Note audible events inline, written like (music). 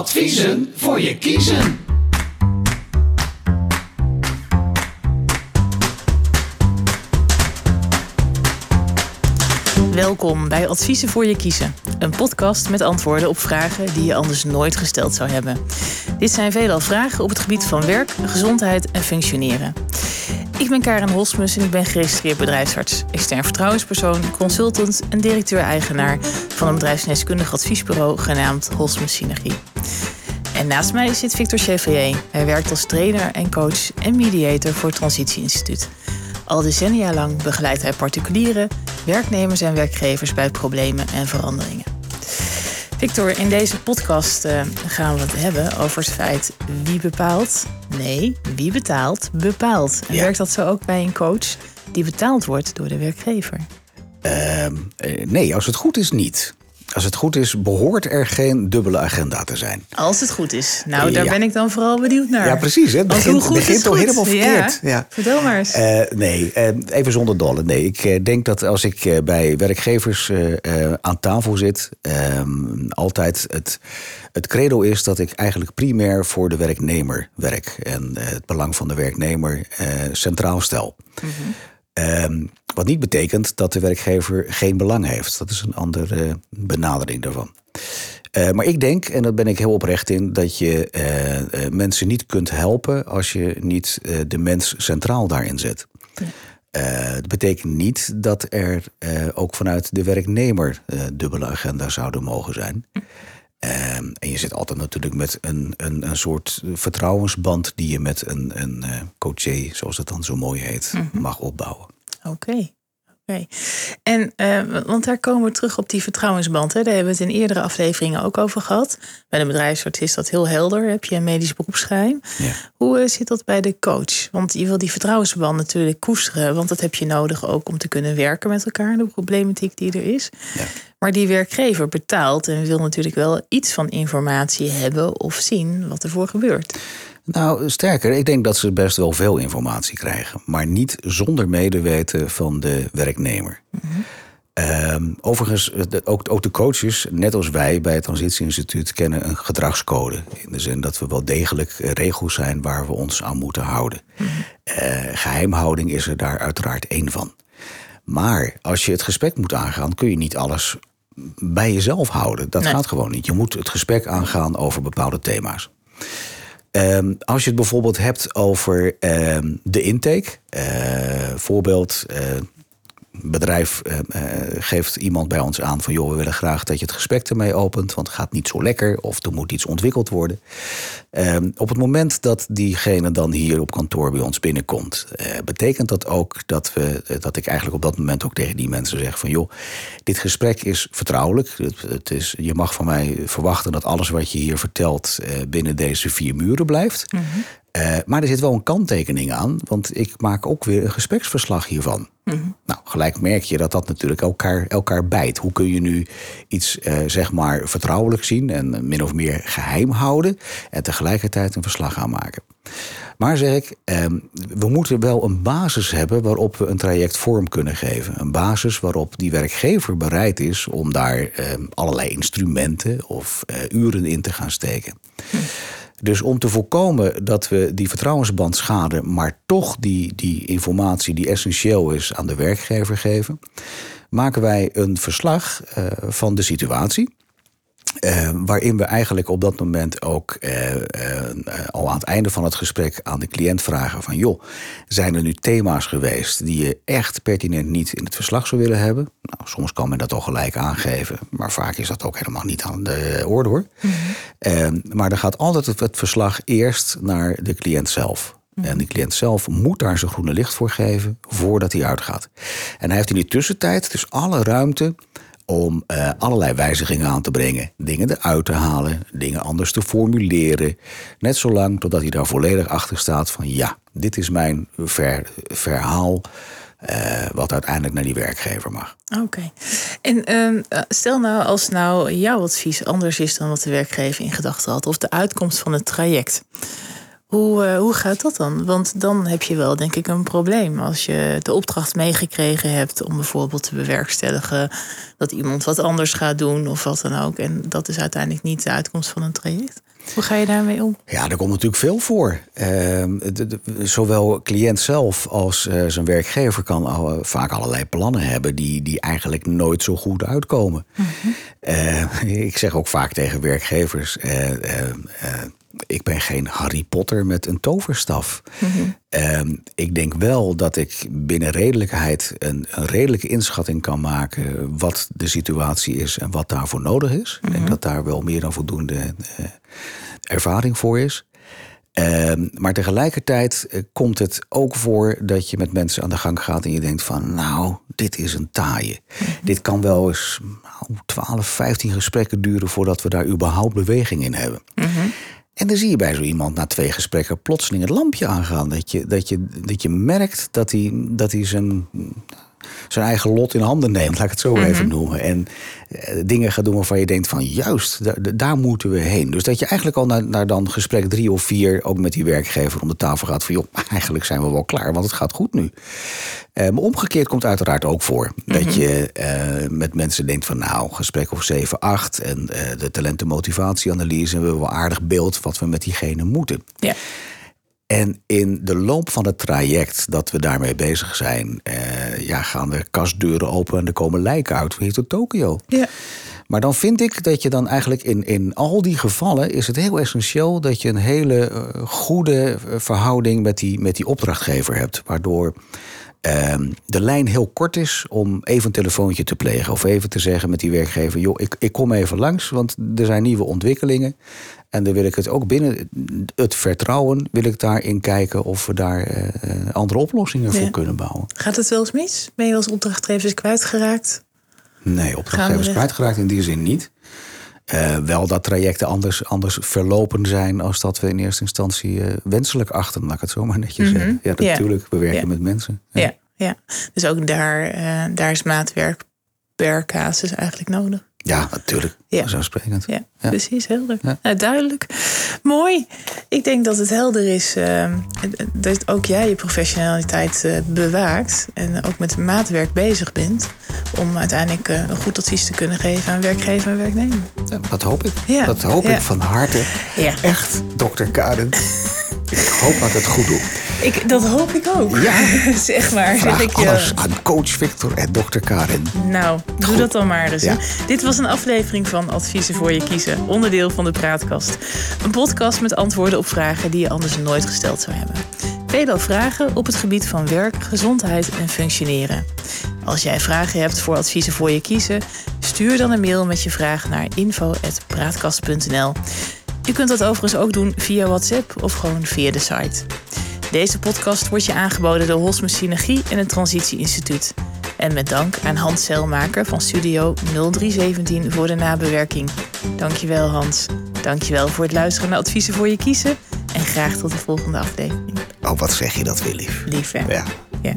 Adviezen voor je kiezen. Welkom bij Adviezen voor je kiezen. Een podcast met antwoorden op vragen die je anders nooit gesteld zou hebben. Dit zijn veelal vragen op het gebied van werk, gezondheid en functioneren. Ik ben Karen Hosmus en ik ben geregistreerd bedrijfsarts, extern vertrouwenspersoon, consultant en directeur-eigenaar van een bedrijfsneskundig adviesbureau genaamd Hosmus Synergie. En naast mij zit Victor Chevrier. Hij werkt als trainer en coach en mediator voor het Transitie Instituut. Al decennia lang begeleidt hij particulieren, werknemers en werkgevers bij problemen en veranderingen. Victor, in deze podcast uh, gaan we het hebben over het feit wie bepaalt. Nee, wie betaalt, bepaalt. En Ja. werkt dat zo ook bij een coach die betaald wordt door de werkgever? Ehm, eh, nee, als het goed is niet. Als het goed is, behoort er geen dubbele agenda te zijn. Als het goed is. Nou, daar Ja. ben ik dan vooral benieuwd naar. Ja, precies. hè. Het begint, hoe goed begint is goed? helemaal verkeerd. Ja. Vertel maar eens. Eh, nee, eh, even zonder dolle. Nee, ik eh, denk dat als ik bij werkgevers aan tafel zit, ehm, altijd het, het credo is dat ik eigenlijk primair voor de werknemer werk en het belang van de werknemer centraal stel. Ehm, wat niet betekent dat de werkgever geen belang heeft. Dat is een andere benadering daarvan. Eh, maar ik denk, en daar ben ik heel oprecht in, dat je eh, eh, mensen niet kunt helpen als je niet eh, de mens centraal daarin zet. Eh, dat betekent niet dat er eh, ook vanuit de werknemer eh, dubbele agenda zouden mogen zijn. Ehm, en je zit altijd natuurlijk met een, een, een soort vertrouwensband die je met een, een eh coaché, zoals het dan zo mooi heet, mag opbouwen. Oké. Oké. En, eh, want daar komen we terug op die vertrouwensband. Hè. Daar hebben we het in eerdere afleveringen ook over gehad. Bij de bedrijfsarts is dat heel helder. Heb je een medisch beroepsgeheim. Ja. Hoe eh, zit dat bij de coach? Want je wil die vertrouwensband natuurlijk koesteren. Want dat heb je nodig ook om te kunnen werken met elkaar. De problematiek die er is. Ja. Maar die werkgever betaalt en wil natuurlijk wel iets van informatie hebben of zien wat ervoor gebeurt. Nou, sterker, ik denk dat ze best wel veel informatie krijgen, maar niet zonder medeweten van de werknemer. Ehm, overigens, de- ook, ook de coaches, net als wij bij het Transitieinstituut, kennen een gedragscode. In de zin dat we wel degelijk eh, regels zijn waar we ons aan moeten houden. Eh, geheimhouding is er daar uiteraard één van. Maar als je het gesprek moet aangaan, kun je niet alles bij jezelf houden. Dat Nee. gaat gewoon niet. Je moet het gesprek aangaan over bepaalde thema's. Ehm, als je het bijvoorbeeld hebt over ehm, de intake. eh, voorbeeld, eh, bedrijf eh, eh, geeft iemand bij ons aan van... joh, we willen graag dat je het gesprek ermee opent... want het gaat niet zo lekker of er moet iets ontwikkeld worden. Ehm, op het moment dat diegene dan hier op kantoor bij ons binnenkomt... eh, betekent dat ook dat, we, dat ik eigenlijk op dat moment ook tegen die mensen zeg van... joh, dit gesprek is vertrouwelijk. Het, is, je mag van mij verwachten dat alles wat je hier vertelt... binnen deze vier muren blijft. Eh, maar er zit wel een kanttekening aan, want ik maak ook weer een gespreksverslag hiervan. Nou, gelijk merk je dat dat natuurlijk elkaar, elkaar bijt. Hoe kun je nu iets, eh, zeg maar, vertrouwelijk zien en min of meer geheim houden en tegelijkertijd een verslag aanmaken? Maar zeg ik, ehm, we moeten wel een basis hebben waarop we een traject vorm kunnen geven. Een basis waarop die werkgever bereid is om daar ehm, allerlei instrumenten of eh, uren in te gaan steken. Dus om te voorkomen dat we die vertrouwensband schaden, maar toch die, die informatie die essentieel is aan de werkgever geven, maken wij een verslag eh, van de situatie. Eh, waarin we eigenlijk op dat moment ook eh, eh, eh, al aan het einde van het gesprek aan de cliënt vragen van joh, zijn er nu thema's geweest die je echt pertinent niet in het verslag zou willen hebben? Nou, soms kan men dat al gelijk aangeven, maar vaak is dat ook helemaal niet aan de orde hoor. Eh, maar dan gaat altijd het, het verslag eerst naar de cliënt zelf. En de cliënt zelf moet daar zijn groene licht voor geven voordat hij uitgaat. En hij heeft in die tussentijd dus alle ruimte om eh, allerlei wijzigingen aan te brengen. Dingen eruit te halen, dingen anders te formuleren. Net zolang totdat hij daar volledig achter staat van ja, dit is mijn ver- verhaal. eh, wat uiteindelijk naar die werkgever mag. Oké. En ehm, eh, stel nou als nou jouw advies anders is dan wat de werkgever in gedachten had, of de uitkomst van het traject. Hoe, eh, hoe gaat dat dan? Want dan heb je wel, denk ik, een probleem. Als je de opdracht meegekregen hebt om bijvoorbeeld te bewerkstelligen dat iemand wat anders gaat doen of wat dan ook. En dat is uiteindelijk niet de uitkomst van een traject. Hoe ga je daarmee om? Ja, er komt natuurlijk veel voor. Ehm, zowel cliënt zelf als uh, zijn werkgever kan al, vaak allerlei plannen hebben die, die eigenlijk nooit zo goed uitkomen. Mhm. (laughs) ik zeg ook vaak tegen werkgevers: ik ben geen Harry Potter met een toverstaf. Mm ik denk wel dat ik binnen redelijkheid een, een, redelijke inschatting kan maken wat de situatie is en wat daarvoor nodig is. Ik denk mhm. dat daar wel meer dan voldoende uh, ervaring voor is. Uh, maar tegelijkertijd uh, komt het ook voor dat je met mensen aan de gang gaat en je denkt van nou, dit is een taaie. Mhm. Dit kan wel eens nou, 12, 15 gesprekken duren voordat we daar überhaupt beweging in hebben. Mm en dan zie je bij zo iemand na twee gesprekken plotseling het lampje aangaan. Dat je, dat je, dat je merkt dat hij, dat hij zijn zijn eigen lot in handen neemt, laat ik het zo mhm. even noemen. En eh, dingen gaat doen waarvan je denkt van juist, daar, moeten we heen. Dus dat je eigenlijk al naar, naar, dan gesprek drie of vier ook met die werkgever om de tafel gaat van joh, eigenlijk zijn we wel klaar, want het gaat goed nu. Uh, maar omgekeerd komt uiteraard ook voor dat mhm. je uh, met mensen denkt van nou, gesprek of 7, 8 en de talentenmotivatieanalyse hebben we wel aardig beeld wat we met diegene moeten. Ja. En in de loop van het traject dat we daarmee bezig zijn, eh, ja, gaan de kastdeuren open en er komen lijken uit hier tot Tokio. Ja. Maar dan vind ik dat je dan eigenlijk in, in al die gevallen is het heel essentieel dat je een hele eh, goede eh, verhouding met die, met die opdrachtgever hebt. Waardoor ehm, de lijn heel kort is om even een telefoontje te plegen. Of even te zeggen met die werkgever: joh, ik, ik kom even langs, want er zijn nieuwe ontwikkelingen. En dan wil ik het ook binnen het vertrouwen, wil ik daarin kijken of we daar uh, andere oplossingen voor kunnen bouwen. Gaat het wel eens mis? Ben je als opdrachtgevers kwijtgeraakt? Nee, opdrachtgevers kwijtgeraakt in die zin niet. Uh, wel dat trajecten anders, anders verlopen zijn als dat we in eerste instantie uh, wenselijk achten, laat ik het zo maar netjes mm zeggen. Ja, natuurlijk, we werken met mensen. Ja. ja. Ja, dus ook daar, uh, daar is maatwerk per casus eigenlijk nodig. Ja, natuurlijk. Ja. Vanzelfsprekend. Ja, ja, precies. Helder. Ja. Nou, duidelijk. Mooi. Ik denk dat het helder is uh, dat ook jij je professionaliteit uh, bewaakt. En ook met maatwerk bezig bent. Om uiteindelijk uh, een goed advies te kunnen geven aan werkgever en werknemer. dat hoop ik. Dat hoop ik van harte. Echt, dokter Karen. ik hoop dat het goed doet. Ik, dat hoop ik ook. Ja. (laughs) zeg maar. Vraag zeg ik, alles aan coach Victor en dokter Karen. Nou, doe dat dan maar eens. Dit was een aflevering van Adviezen voor je kiezen. Onderdeel van de Praatkast. Een podcast met antwoorden op vragen die je anders nooit gesteld zou hebben. Veelal vragen op het gebied van werk, gezondheid en functioneren. Als jij vragen hebt voor adviezen voor je kiezen, stuur dan een mail met je vraag naar info.praatkast.nl. Je kunt dat overigens ook doen via WhatsApp of gewoon via de site. Deze podcast wordt je aangeboden door Hosme Synergie en het Transitie Instituut. En met dank aan Hans Zelmaker van Studio 0317 voor de nabewerking. Dankjewel Hans. Dankjewel voor het luisteren naar adviezen voor je kiezen. En graag tot de volgende aflevering. Oh, wat zeg je dat weer lief. Lief hè? Ja. ja.